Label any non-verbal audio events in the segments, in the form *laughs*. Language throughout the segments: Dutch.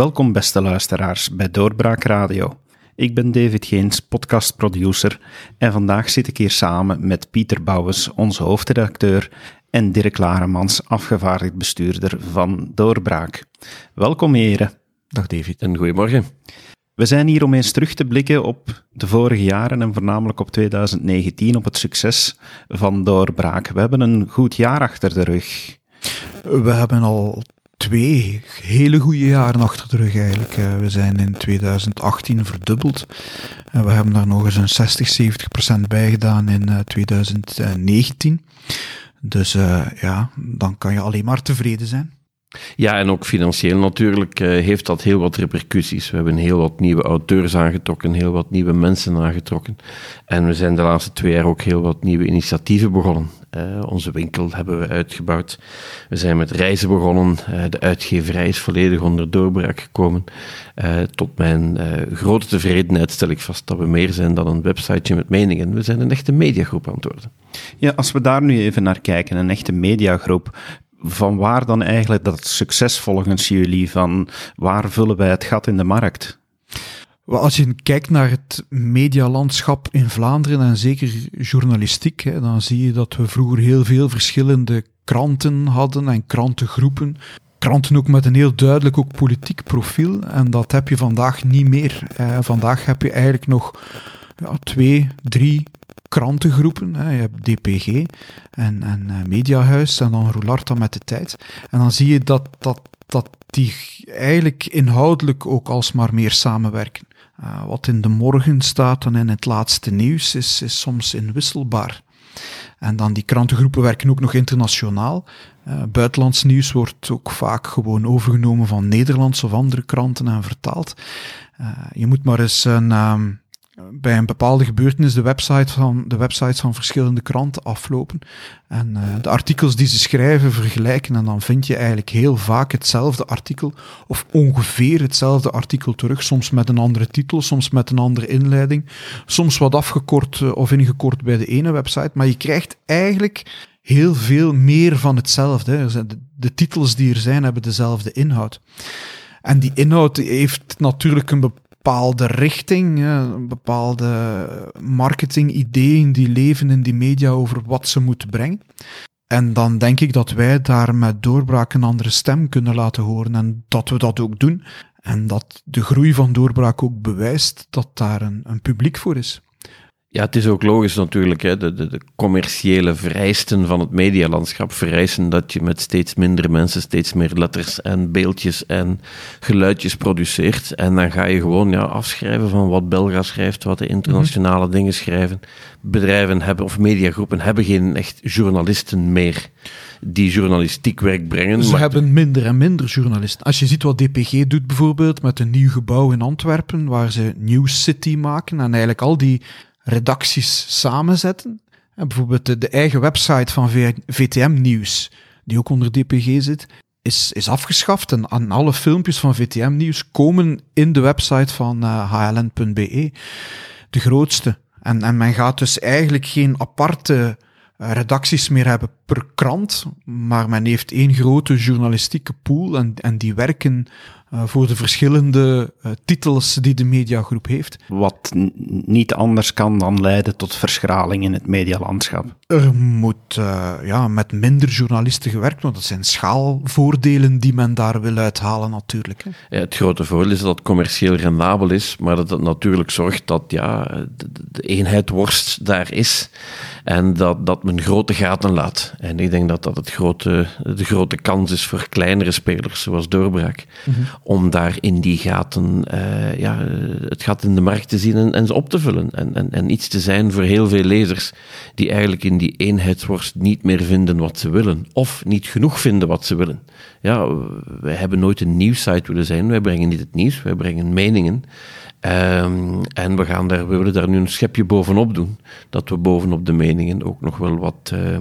Welkom beste luisteraars bij Doorbraak Radio. Ik ben David Geens, podcastproducer en vandaag zit ik hier samen met Pieter Bouwens, onze hoofdredacteur, en Dirk Laremans, afgevaardigd bestuurder van Doorbraak. Welkom heren. Dag David. En goedemorgen. We zijn hier om eens terug te blikken op de vorige jaren en voornamelijk op 2019, op het succes van Doorbraak. We hebben een goed jaar achter de rug. We hebben al twee hele goede jaren achter de rug eigenlijk. Eh, we zijn in 2018 verdubbeld. En we hebben daar nog eens een 60, 70 procent bij gedaan in 2019. Eh, dus uh, ja, dan kan je alleen maar tevreden zijn. Ja, en ook financieel natuurlijk uh, heeft dat heel wat repercussies. We hebben heel wat nieuwe auteurs aangetrokken, heel wat nieuwe mensen aangetrokken. En we zijn de laatste twee jaar ook heel wat nieuwe initiatieven begonnen. Uh, onze winkel hebben we uitgebouwd. We zijn met reizen begonnen. Uh, de uitgeverij is volledig onder doorbraak gekomen. tot mijn grote tevredenheid stel ik vast dat we meer zijn dan een websiteje met meningen. We zijn een echte mediagroep aan het worden. Ja, als we daar nu even naar kijken, een echte mediagroep van waar dan eigenlijk dat succes volgens jullie? Van waar vullen wij het gat in de markt? Als je kijkt naar het medialandschap in Vlaanderen en zeker journalistiek, hè, dan zie je dat we vroeger heel veel verschillende kranten hadden en krantengroepen. Kranten ook met een heel duidelijk ook politiek profiel. En dat heb je vandaag niet meer. Eh, vandaag heb je eigenlijk nog ja, twee, drie krantengroepen. Hè. Je hebt DPG en, en uh, Mediahuis en dan Roularta met de tijd. En dan zie je dat, dat, dat die eigenlijk inhoudelijk ook alsmaar meer samenwerken. Uh, wat in de morgen staat en in het laatste nieuws is, is soms inwisselbaar. En dan die krantengroepen werken ook nog internationaal. Uh, buitenlands nieuws wordt ook vaak gewoon overgenomen van Nederlandse of andere kranten en vertaald. Je moet maar eens een, um, bij een bepaalde gebeurtenis de, website van, de websites van verschillende kranten aflopen. En uh, de artikels die ze schrijven vergelijken. En dan vind je eigenlijk heel vaak hetzelfde artikel, of ongeveer hetzelfde artikel terug. Soms met een andere titel, soms met een andere inleiding. Soms wat afgekort uh, of ingekort bij de ene website. Maar je krijgt eigenlijk heel veel meer van hetzelfde. De, de titels die er zijn, hebben dezelfde inhoud. En die inhoud heeft natuurlijk een bepaalde richting, bepaalde marketingideeën die leven in die media over wat ze moeten brengen. En dan denk ik dat wij daar met doorbraak een andere stem kunnen laten horen en dat we dat ook doen. En dat de groei van doorbraak ook bewijst dat daar een, een publiek voor is. Ja, het is ook logisch natuurlijk. Hè. De, de, de, commerciële vereisten van het medialandschap vereisen dat je met steeds minder mensen steeds meer letters en beeldjes en geluidjes produceert. En dan ga je gewoon ja, afschrijven van wat Belga schrijft, wat de internationale mhm. dingen schrijven. Bedrijven hebben, of mediagroepen hebben geen echt journalisten meer die journalistiek werk brengen. Ze hebben minder en minder journalisten. Als je ziet wat DPG doet bijvoorbeeld met een nieuw gebouw in Antwerpen, waar ze News City maken en eigenlijk al die redacties samenzetten. En bijvoorbeeld de, eigen website van VTM Nieuws, die ook onder DPG zit, is, is afgeschaft. En, en alle filmpjes van VTM Nieuws komen in de website van uh, eh, hln.be, de grootste. En, en men gaat dus eigenlijk geen aparte redacties meer hebben per krant, maar men heeft één grote journalistieke pool en, en die werken uh, voor de verschillende uh, titels die de mediagroep heeft. Wat niet anders kan dan leiden tot verschraling in het medialandschap. Er moet uh, ja, met minder journalisten gewerkt worden. Dat zijn schaalvoordelen die men daar wil uithalen natuurlijk. Hè. Ja, het grote voordeel is dat het commercieel rendabel is, maar dat het natuurlijk zorgt dat ja, de, de eenheid worst daar is en dat, dat men grote gaten laat. En ik denk dat dat het grote, de grote kans is voor kleinere spelers, zoals Doorbraak, mm -hmm om daar in die gaten, uh, ja, het gat in de markt te zien en, en ze op te vullen. En, en, en iets te zijn voor heel veel lezers die eigenlijk in die eenheidsworst niet meer vinden wat ze willen. Of niet genoeg vinden wat ze willen. Ja, wij hebben nooit een nieuwssite willen zijn. Wij brengen niet het nieuws, wij brengen meningen. Um, en we, gaan daar, we willen daar nu een schepje bovenop doen. Dat we bovenop de meningen ook nog wel wat... Uh,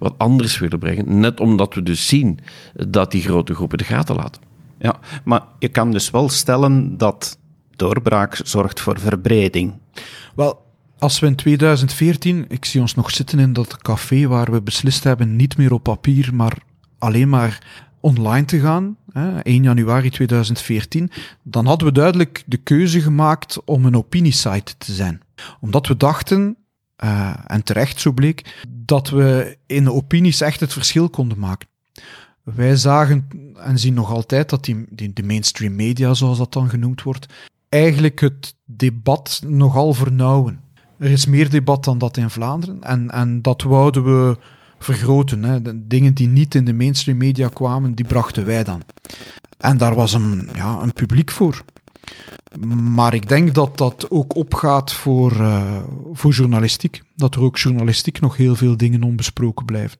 wat anders willen brengen. Net omdat we dus zien dat die grote groepen de gaten laten. Ja, maar je kan dus wel stellen dat doorbraak zorgt voor verbreding. Wel, als we in 2014, ik zie ons nog zitten in dat café waar we beslist hebben, niet meer op papier, maar alleen maar online te gaan, hè, 1 januari 2014, dan hadden we duidelijk de keuze gemaakt om een opiniesite te zijn. Omdat we dachten, uh, en terecht zo bleek, dat we in de opinies echt het verschil konden maken. Wij zagen en zien nog altijd dat die, die, de mainstream media, zoals dat dan genoemd wordt, eigenlijk het debat nogal vernauwen. Er is meer debat dan dat in Vlaanderen en, en dat wouden we vergroten. Hè. Dingen die niet in de mainstream media kwamen, die brachten wij dan. En daar was een, ja, een publiek voor. Maar ik denk dat dat ook opgaat voor, uh, voor journalistiek. Dat er ook journalistiek nog heel veel dingen onbesproken blijven.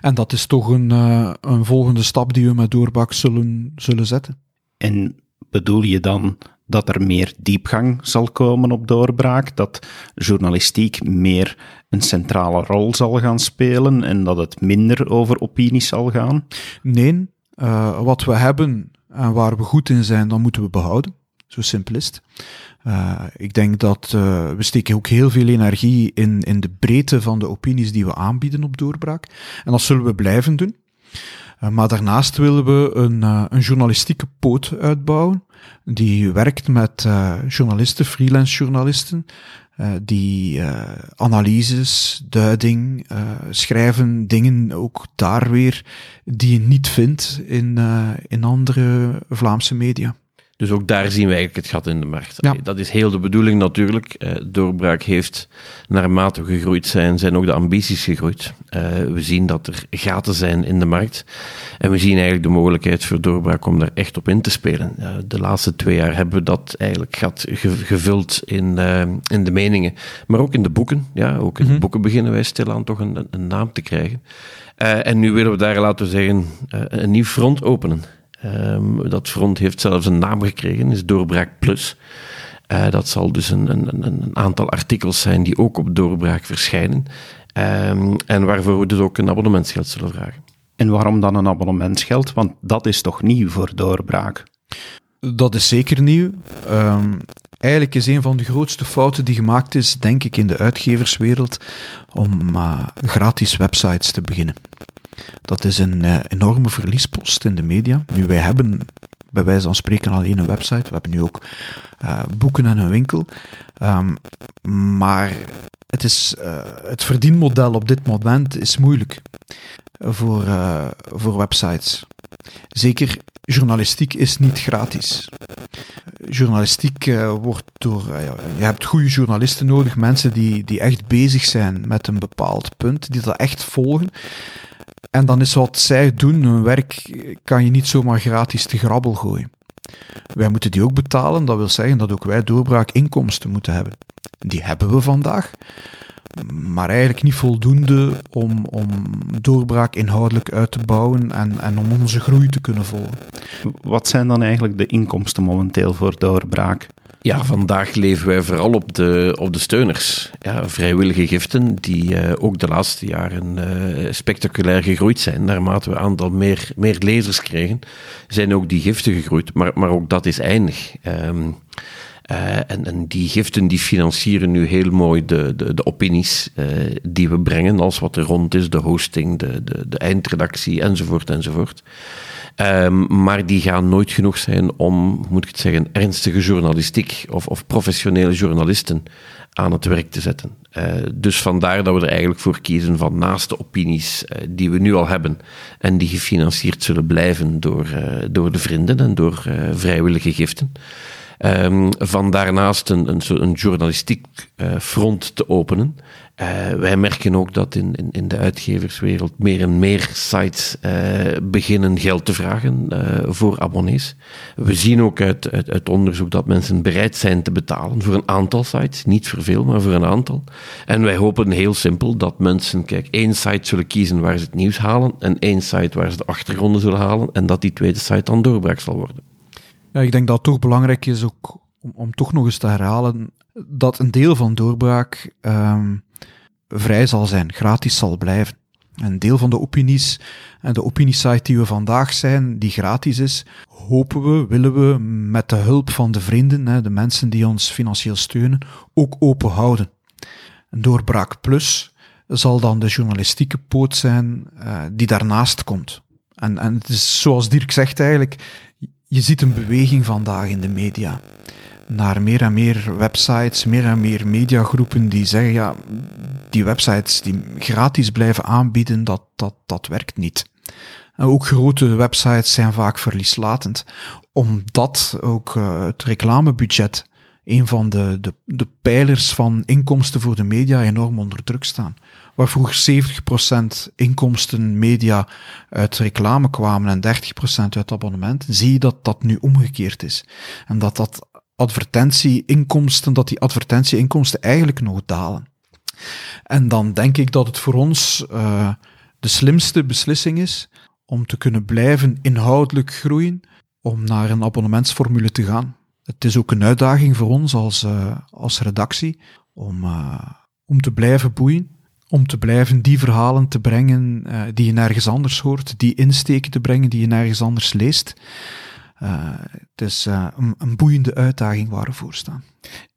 En dat is toch een, uh, een volgende stap die we met Doorbak zullen, zullen zetten. En bedoel je dan dat er meer diepgang zal komen op doorbraak, dat journalistiek meer een centrale rol zal gaan spelen en dat het minder over opinies zal gaan? Nee, uh, wat we hebben en waar we goed in zijn, dan moeten we behouden. Zo simpel is het. Uh, ik denk dat uh, we steken ook heel veel energie in, in de breedte van de opinies die we aanbieden op doorbraak. En dat zullen we blijven doen. Uh, maar daarnaast willen we een, een journalistieke poot uitbouwen. Die werkt met journalisten, freelance journalisten, die analyses, duiding, schrijven dingen ook daar weer die je niet vindt in, in andere Vlaamse media. Dus ook daar zien we eigenlijk het gat in de markt. Ja. Dat is heel de bedoeling natuurlijk. Uh, doorbraak heeft, naarmate we gegroeid zijn, zijn ook de ambities gegroeid. Uh, we zien dat er gaten zijn in de markt. En we zien eigenlijk de mogelijkheid voor doorbraak om daar echt op in te spelen. Uh, de laatste twee jaar hebben we dat eigenlijk gat gevuld in, in de meningen, maar ook in de boeken. Ja, ook in de mhm. boeken beginnen wij stilaan toch een, een naam te krijgen. en nu willen we daar, laten we zeggen, een nieuw front openen. Um, dat front heeft zelfs een naam gekregen, is Doorbraak Plus. Uh, dat zal dus een, een, een, aantal artikels zijn die ook op Doorbraak verschijnen. Um, en waarvoor we dus ook een abonnementsgeld zullen vragen. En waarom dan een abonnementsgeld? Want dat is toch nieuw voor Doorbraak? Dat is zeker nieuw. Um, eigenlijk is een van de grootste fouten die gemaakt is, denk ik, in de uitgeverswereld, om uh, gratis websites te beginnen. Dat is een uh, enorme verliespost in de media. Nu, wij hebben bij wijze van spreken alleen een website. We hebben nu ook uh, boeken en een winkel. Um, maar het, is, uh, het verdienmodel op dit moment is moeilijk voor, voor websites. Zeker journalistiek is niet gratis. Journalistiek wordt door. Je hebt goede journalisten nodig, mensen die, die echt bezig zijn met een bepaald punt, die dat echt volgen. En dan is wat zij doen, hun werk, kan je niet zomaar gratis te grabbel gooien. Wij moeten die ook betalen, dat wil zeggen dat ook wij doorbraakinkomsten moeten hebben. Die hebben we vandaag, maar eigenlijk niet voldoende om, om doorbraak inhoudelijk uit te bouwen en, en om onze groei te kunnen volgen. Wat zijn dan eigenlijk de inkomsten momenteel voor doorbraak? Ja, vandaag leven wij vooral op de, op de steuners. Ja, vrijwillige giften die uh, ook de laatste jaren uh, spectaculair gegroeid zijn. Naarmate we aantal meer, meer lezers kregen, zijn ook die giften gegroeid. Maar, maar ook dat is eindig. Um, uh, en, en, die giften die financieren nu heel mooi de, de, de opinies die we brengen, als wat er rond is, de hosting, de, de, de eindredactie enzovoort enzovoort. Um, maar die gaan nooit genoeg zijn om, moet ik het zeggen, ernstige journalistiek of, of professionele journalisten aan het werk te zetten. Uh, dus vandaar dat we er eigenlijk voor kiezen van naast de opinies die we nu al hebben en die gefinancierd zullen blijven door, door de vrienden en door vrijwillige giften. Um, van daarnaast een, een, een journalistiek front te openen. Uh, wij merken ook dat in, in, in, de uitgeverswereld meer en meer sites uh, beginnen geld te vragen voor abonnees. We zien ook uit, onderzoek dat mensen bereid zijn te betalen voor een aantal sites. Niet voor veel, maar voor een aantal. En wij hopen heel simpel dat mensen, kijk, één site zullen kiezen waar ze het nieuws halen en één site waar ze de achtergronden zullen halen en dat die tweede site dan doorbraak zal worden. Ja, ik denk dat het toch belangrijk is ook om, om toch nog eens te herhalen dat een deel van doorbraak um, vrij zal zijn, gratis zal blijven. Een deel van de opinies en de opiniesite die we vandaag zijn, die gratis is, hopen we, willen we met de hulp van de vrienden, de mensen die ons financieel steunen, ook open houden. Een doorbraak plus zal dan de journalistieke poot zijn uh, die daarnaast komt. En, en het is zoals Dirk zegt eigenlijk, je ziet een beweging vandaag in de media. Naar meer en meer websites, meer en meer mediagroepen die zeggen, ja, die websites die gratis blijven aanbieden, dat, dat, dat werkt niet. Ook grote websites zijn vaak verlieslatend, omdat ook uh, het reclamebudget, een van de, de, de pijlers van inkomsten voor de media, enorm onder druk staan waar vroeger 70% inkomsten media uit reclame kwamen en 30% uit abonnementen, zie je dat dat nu omgekeerd is. En dat dat advertentieinkomsten, dat die advertentieinkomsten eigenlijk nog dalen. En dan denk ik dat het voor ons uh, de slimste beslissing is om te kunnen blijven inhoudelijk groeien, om naar een abonnementsformule te gaan. Het is ook een uitdaging voor ons als, uh, als redactie om, uh, om te blijven boeien om te blijven die verhalen te brengen uh, die je nergens anders hoort, die insteken te brengen die je nergens anders leest. Uh, het is uh, een, een, boeiende uitdaging waar we voor staan.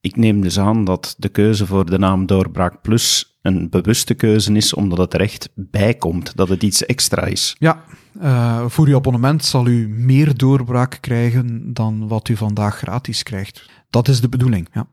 Ik neem dus aan dat de keuze voor de naam Doorbraak Plus een bewuste keuze is, omdat het er echt bij komt, dat het iets extra is. Ja, uh, voor uw abonnement zal u meer doorbraak krijgen dan wat u vandaag gratis krijgt. Dat is de bedoeling, ja.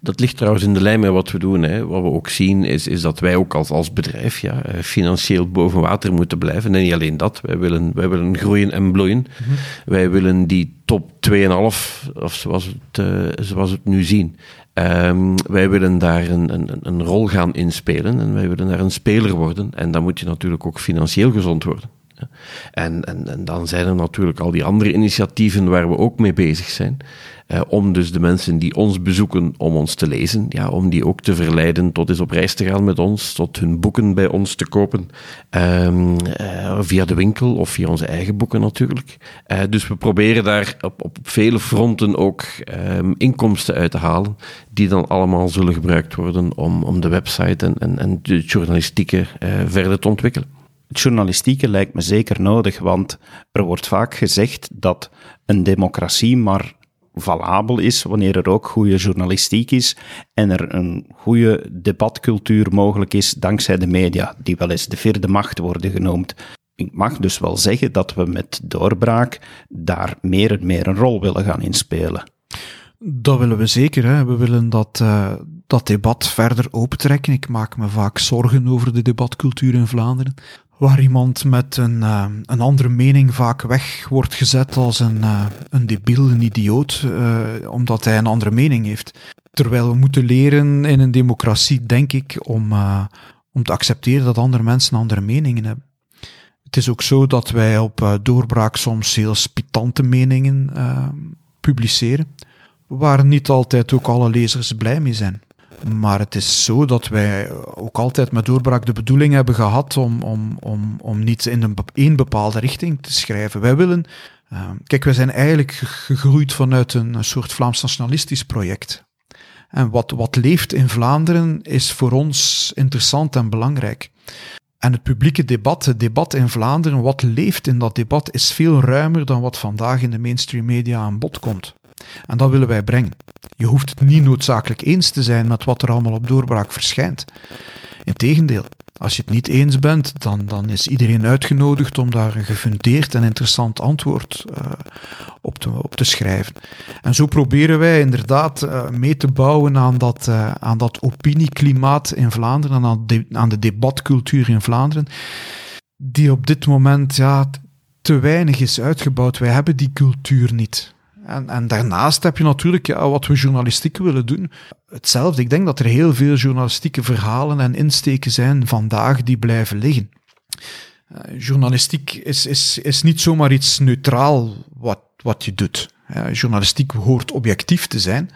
Dat ligt trouwens in de lijn met wat we doen. Hè. Wat we ook zien is, is dat wij ook als, als bedrijf ja, eh, financieel boven water moeten blijven. En niet alleen dat, wij willen, wij willen groeien en bloeien. Mhm. Wij willen die top 2,5, of zoals we het, uh, zoals we het nu zien. Um, wij willen daar een, een, een rol gaan inspelen en wij willen daar een speler worden. En dan moet je natuurlijk ook financieel gezond worden. En, en, en dan zijn er natuurlijk al die andere initiatieven waar we ook mee bezig zijn. Uh, om dus de mensen die ons bezoeken om ons te lezen, ja, om die ook te verleiden tot eens op reis te gaan met ons, tot hun boeken bij ons te kopen, um, uh, via de winkel of via onze eigen boeken natuurlijk. Uh, dus we proberen daar op, op vele fronten ook um, inkomsten uit te halen, die dan allemaal zullen gebruikt worden om, om de website en, en, en de journalistieke verder te ontwikkelen. Het journalistieke lijkt me zeker nodig, want er wordt vaak gezegd dat een democratie maar valabel is wanneer er ook goede journalistiek is en er een goede debatcultuur mogelijk is dankzij de media, die wel eens de vierde macht worden genoemd. Ik mag dus wel zeggen dat we met doorbraak daar meer en meer een rol willen gaan inspelen. Dat willen we zeker. Hè. We willen dat, uh, dat debat verder opentrekken. Ik maak me vaak zorgen over de debatcultuur in Vlaanderen waar iemand met een, uh, een andere mening vaak weg wordt gezet als een, uh, een debiel, een idioot, uh, omdat hij een andere mening heeft. Terwijl we moeten leren in een democratie, denk ik, om, om te accepteren dat andere mensen andere meningen hebben. Het is ook zo dat wij op doorbraak soms heel spitante meningen publiceren, waar niet altijd ook alle lezers blij mee zijn. Maar het is zo dat wij ook altijd met doorbraak de bedoeling hebben gehad om, om, om, om niet in een één bepaalde richting te schrijven. Wij willen. Uh, kijk, wij zijn eigenlijk gegroeid vanuit een, soort Vlaams nationalistisch project. En wat, wat leeft in Vlaanderen is voor ons interessant en belangrijk. En het publieke debat, het debat in Vlaanderen, wat leeft in dat debat, is veel ruimer dan wat vandaag in de mainstream media aan bod komt. En dat willen wij brengen. Je hoeft het niet noodzakelijk eens te zijn met wat er allemaal op doorbraak verschijnt. Integendeel, als je het niet eens bent, dan, dan is iedereen uitgenodigd om daar een gefundeerd en interessant antwoord uh, op, te, op te schrijven. En zo proberen wij inderdaad uh, mee te bouwen aan dat, uh, aan dat opinieklimaat in Vlaanderen, aan, de, aan de debatcultuur in Vlaanderen, die op dit moment ja, te weinig is uitgebouwd. Wij hebben die cultuur niet. En, en daarnaast heb je natuurlijk ja, wat we journalistiek willen doen. Hetzelfde. Ik denk dat er heel veel journalistieke verhalen en insteken zijn vandaag die blijven liggen. Uh, journalistiek is, is, is niet zomaar iets neutraal wat, wat je doet. Uh, journalistiek hoort objectief te zijn,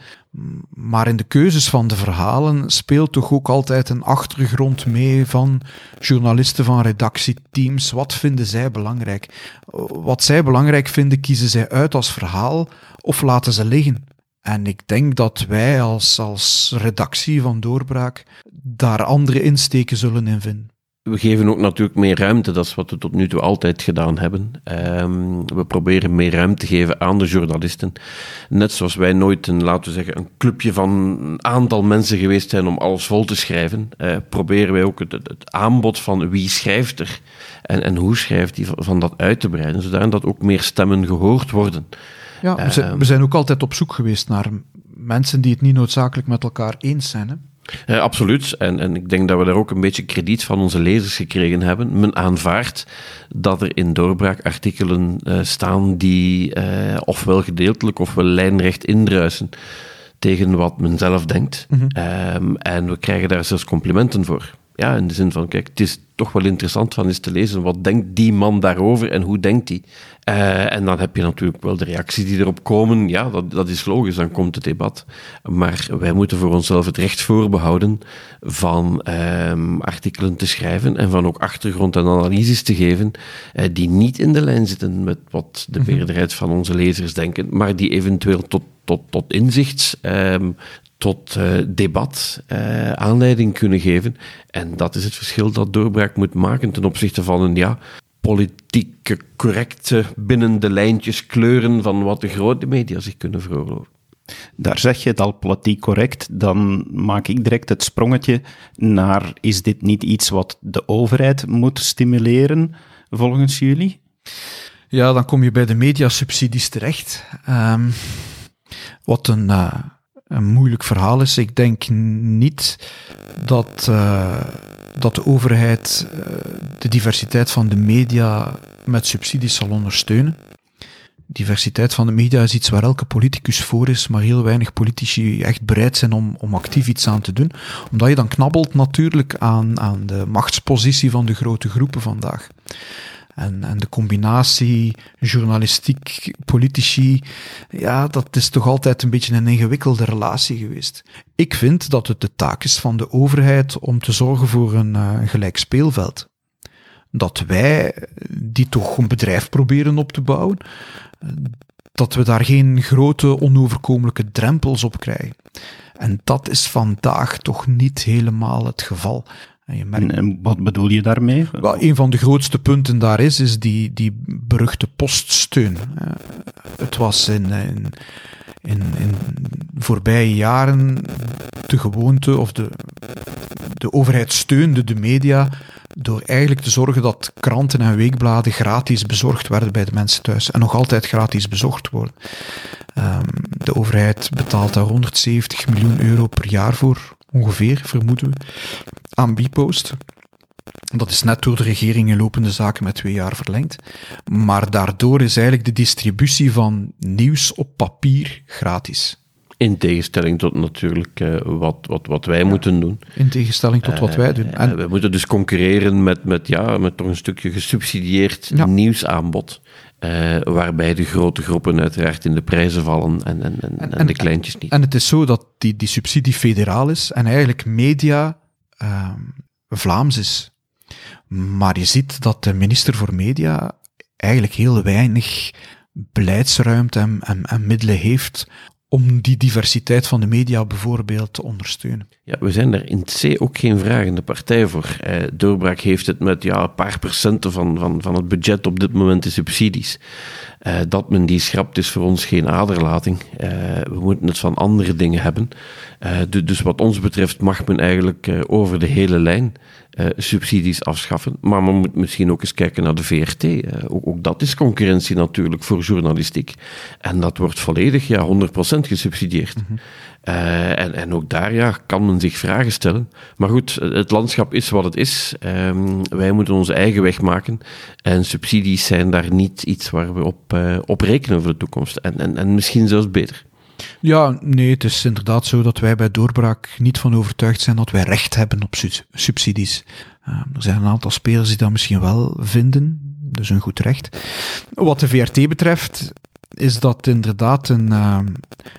maar in de keuzes van de verhalen speelt toch ook altijd een achtergrond mee van journalisten, van redactieteams. Wat vinden zij belangrijk? Wat zij belangrijk vinden, kiezen zij uit als verhaal of laten ze liggen. En ik denk dat wij als, als redactie van Doorbraak daar andere insteken zullen in vinden. We geven ook natuurlijk meer ruimte, dat is wat we tot nu toe altijd gedaan hebben. Um, we proberen meer ruimte te geven aan de journalisten. Net zoals wij nooit een, laten we zeggen, een clubje van een aantal mensen geweest zijn om alles vol te schrijven, uh, proberen wij ook het, het, aanbod van wie schrijft er en, en hoe schrijft die van dat uit te breiden, zodat dat ook meer stemmen gehoord worden. Ja, we zijn, we zijn ook altijd op zoek geweest naar mensen die het niet noodzakelijk met elkaar eens zijn. Hè? Uh, absoluut. En, en ik denk dat we daar ook een beetje krediet van onze lezers gekregen hebben. Men aanvaardt dat er in doorbraak artikelen uh, staan die uh, ofwel gedeeltelijk ofwel lijnrecht indruisen tegen wat men zelf denkt. Mm -hmm. um, en we krijgen daar zelfs complimenten voor. Ja, in de zin van, kijk, het is toch wel interessant van eens te lezen, wat denkt die man daarover en hoe denkt hij? Uh, en dan heb je natuurlijk wel de reacties die erop komen. Ja, dat, dat is logisch, dan komt het debat. Maar wij moeten voor onszelf het recht voorbehouden van um, artikelen te schrijven en van ook achtergrond en analyses te geven uh, die niet in de lijn zitten met wat de mhm. meerderheid van onze lezers denken, maar die eventueel tot, tot, tot inzichts, um, tot uh, debat uh, aanleiding kunnen geven. En dat is het verschil dat doorbraak moet maken ten opzichte van een ja, politieke correcte binnen de lijntjes kleuren van wat de grote media zich kunnen veroorloven. Daar zeg je het al politiek correct, dan maak ik direct het sprongetje naar is dit niet iets wat de overheid moet stimuleren volgens jullie? Ja, dan kom je bij de mediasubsidies terecht. Um, wat een uh, een moeilijk verhaal is. Ik denk niet dat, uh, dat de overheid uh, de diversiteit van de media met subsidies zal ondersteunen. Diversiteit van de media is iets waar elke politicus voor is, maar heel weinig politici echt bereid zijn om, om actief iets aan te doen. Omdat je dan knabbelt natuurlijk aan, aan de machtspositie van de grote groepen vandaag. En, en de combinatie journalistiek, politici, ja, dat is toch altijd een beetje een ingewikkelde relatie geweest. Ik vind dat het de taak is van de overheid om te zorgen voor een uh, gelijk speelveld. Dat wij die toch een bedrijf proberen op te bouwen, dat we daar geen grote onoverkomelijke drempels op krijgen. En dat is vandaag toch niet helemaal het geval. En, en, en, wat bedoel je daarmee? Wel, een van de grootste punten daar is, is die, die beruchte poststeun. Uh, het was in, in, in, in voorbije jaren de gewoonte, of de, de overheid steunde de media door eigenlijk te zorgen dat kranten en weekbladen gratis bezorgd werden bij de mensen thuis. En nog altijd gratis bezorgd worden. Um, de overheid betaalt daar 170 miljoen euro per jaar voor, ongeveer, vermoeden we aan Bpost. Dat is net door de regering in lopende zaken met twee jaar verlengd. Maar daardoor is eigenlijk de distributie van nieuws op papier gratis. In tegenstelling tot natuurlijk uh, wat, wat, wat wij ja, moeten doen. In tegenstelling tot uh, wat wij doen. Eh, en we moeten dus concurreren met, met, ja, met toch een stukje gesubsidieerd ja. nieuwsaanbod. Uh, waarbij de grote groepen uiteraard in de prijzen vallen en, en, en, de kleintjes niet. En het is zo dat die, die subsidie federaal is en eigenlijk media uh, Vlaams is. Maar je ziet dat de minister voor Media eigenlijk heel weinig beleidsruimte en, en, en middelen heeft om die diversiteit van de media bijvoorbeeld te ondersteunen. Ja, we zijn daar in C ook geen vragende partij voor. Eh, Doorbraak heeft het met ja, een paar procenten van, van, van het budget op dit moment in subsidies. Uh, dat men die schrapt is voor ons geen aderlating. Uh, we moeten het van andere dingen hebben. Uh, dus wat ons betreft mag men eigenlijk over de hele lijn subsidies afschaffen. Maar men moet misschien ook eens kijken naar de VRT. Ook, ook, dat is concurrentie natuurlijk voor journalistiek. En dat wordt volledig, ja, 100% gesubsidieerd. Mm -hmm. Uh, en, en ook daar ja, kan men zich vragen stellen. Maar goed, het landschap is wat het is. Um, wij moeten onze eigen weg maken. En subsidies zijn daar niet iets waar we op, op rekenen voor de toekomst. En, en, en misschien zelfs beter. Ja, nee, het is inderdaad zo dat wij bij doorbraak niet van overtuigd zijn dat wij recht hebben op subsidies. Uh, er zijn een aantal spelers die dat misschien wel vinden, dus een goed recht. Wat de VRT betreft, is dat inderdaad een. Uh,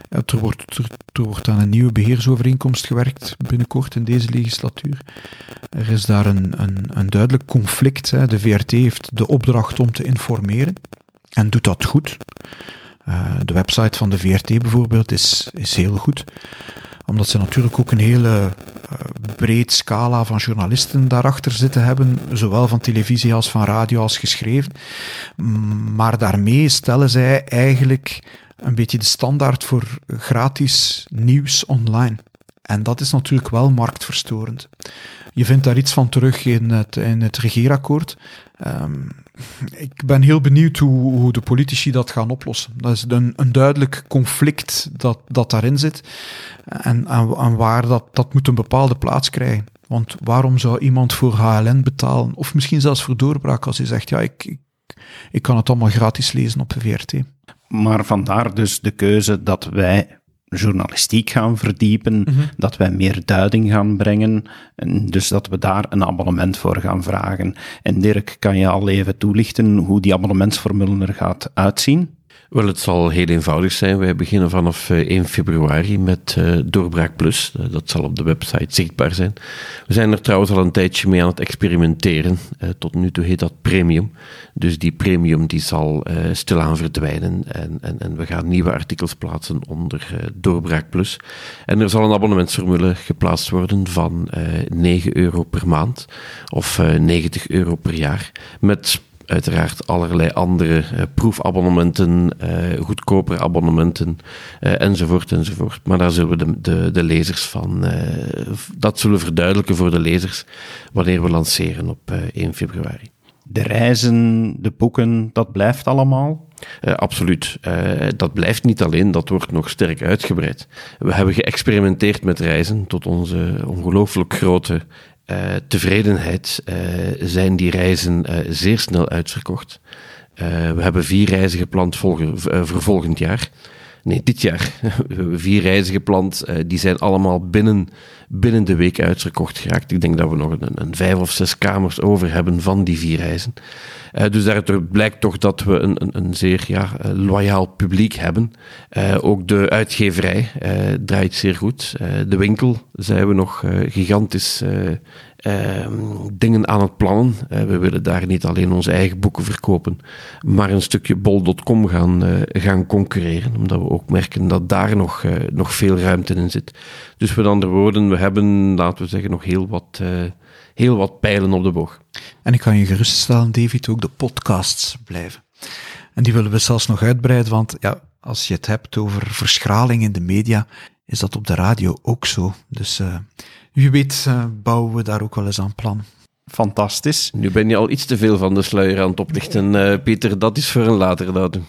er, wordt, er, aan een nieuwe beheersovereenkomst gewerkt binnenkort in deze legislatuur. Er is daar een, een, een duidelijk conflict. Hè. De VRT heeft de opdracht om te informeren en doet dat goed. Uh, de website van de VRT bijvoorbeeld is, is heel goed. omdat ze natuurlijk ook een hele uh, breed scala van journalisten daarachter zitten hebben, zowel van televisie als van radio als geschreven. Maar daarmee stellen zij eigenlijk een beetje de standaard voor gratis nieuws online. En dat is natuurlijk wel marktverstorend. Je vindt daar iets van terug in het, in het regeerakkoord. Um, ik ben heel benieuwd hoe, de politici dat gaan oplossen. Dat is een, een duidelijk conflict dat, dat daarin zit. En, waar dat, dat moet een bepaalde plaats krijgen. Want waarom zou iemand voor HLN betalen? Of misschien zelfs voor doorbraak als hij zegt, ja, ik, ik, ik kan het allemaal gratis lezen op VRT. Maar vandaar dus de keuze dat wij journalistiek gaan verdiepen, mhm. dat wij meer duiding gaan brengen, en dus dat we daar een abonnement voor gaan vragen. En Dirk, kan je al even toelichten hoe die abonnementsformule er gaat uitzien? Wel, het zal heel eenvoudig zijn. Wij beginnen vanaf 1 eh, februari met uh, Doorbraak Plus. Eh, dat zal op de website zichtbaar zijn. We zijn er trouwens al een tijdje mee aan het experimenteren. Tot nu toe heet dat Premium. Dus die Premium die zal stilaan verdwijnen. En, en, en we gaan nieuwe artikels plaatsen onder Doorbraak Plus. En er zal een abonnementsformule geplaatst worden van 9 euro per maand of 90 euro per jaar. Met uiteraard allerlei andere uh, proefabonnementen, uh, goedkopere abonnementen uh, enzovoort enzovoort. Maar daar zullen we de, de, de lezers van, dat zullen we verduidelijken voor de lezers wanneer we lanceren op 1 februari. De reizen, de boeken, dat blijft allemaal? Uh, absoluut. Uh, dat blijft niet alleen, dat wordt nog sterk uitgebreid. We hebben geëxperimenteerd met reizen tot onze ongelooflijk grote tevredenheid uh, zijn die reizen uh, zeer snel uitverkocht. we hebben vier reizen gepland voor volgend jaar. Nee, dit jaar. We *laughs* hebben vier reizen gepland. die zijn allemaal binnen, binnen de week uitverkocht geraakt. Ik denk dat we nog een, een vijf of zes kamers over hebben van die vier reizen. Uh, dus daaruit blijkt toch dat we een, een, een zeer ja, loyaal publiek hebben. Ook de uitgeverij draait zeer goed. de winkel zijn we nog gigantisch dingen aan het plannen. Uh, we willen daar niet alleen onze eigen boeken verkopen, maar een stukje bol.com gaan, uh, gaan concurreren, omdat we ook merken dat daar nog, uh, nog veel ruimte in zit. Dus met andere woorden, we hebben, laten we zeggen, nog heel wat, heel wat pijlen op de boog. En ik kan je geruststellen, David, ook de podcasts blijven. En die willen we zelfs nog uitbreiden, want ja, als je het hebt over verschraling in de media, is dat op de radio ook zo. Dus wie weet uh, bouwen we daar ook wel eens aan plan. Fantastisch. Nu ben je al iets te veel van de sluier aan het oplichten, uh, Pieter. Dat is voor een later datum.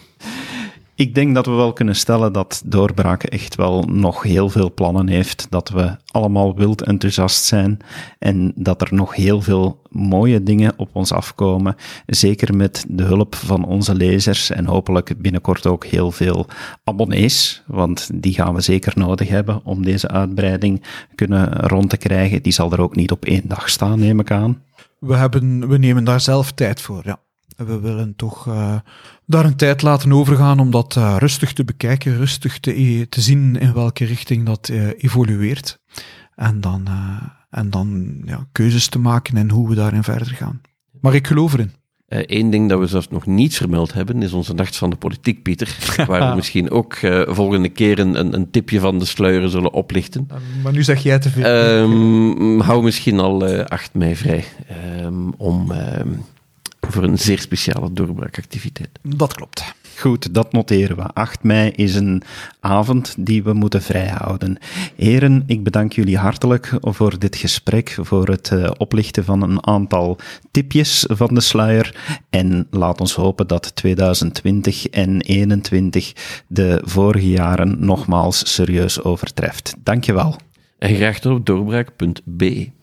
Ik denk dat we wel kunnen stellen dat Doorbraken echt wel nog heel veel plannen heeft. Dat we allemaal wild enthousiast zijn en dat er nog heel veel mooie dingen op ons afkomen. Zeker met de hulp van onze lezers en hopelijk binnenkort ook heel veel abonnees, want die gaan we zeker nodig hebben om deze uitbreiding kunnen rond te krijgen. Die zal er ook niet op één dag staan, neem ik aan. We, hebben, we nemen daar zelf tijd voor, ja. We willen toch uh, daar een tijd laten overgaan om dat uh, rustig te bekijken, rustig te, te zien in welke richting dat uh, evolueert. En dan, en dan ja, keuzes te maken en hoe we daarin verder gaan. Maar ik geloof erin. Eén ding dat we zelfs nog niet vermeld hebben, is onze Nacht van de Politiek, Pieter. *laughs* waar we misschien ook volgende keer een, een, tipje van de sluieren zullen oplichten. maar nu zeg jij te veel. Um, hou misschien al 8 mei vrij um, om ehm, voor een zeer speciale doorbraakactiviteit. Dat klopt. Goed, dat noteren we. 8 mei is een avond die we moeten vrijhouden. Heren, ik bedank jullie hartelijk voor dit gesprek, voor het uh, oplichten van een aantal tipjes van de sluier. En laat ons hopen dat 2020 en 2021 de vorige jaren nogmaals serieus overtreft. Dankjewel. En graag tot doorbraak.be.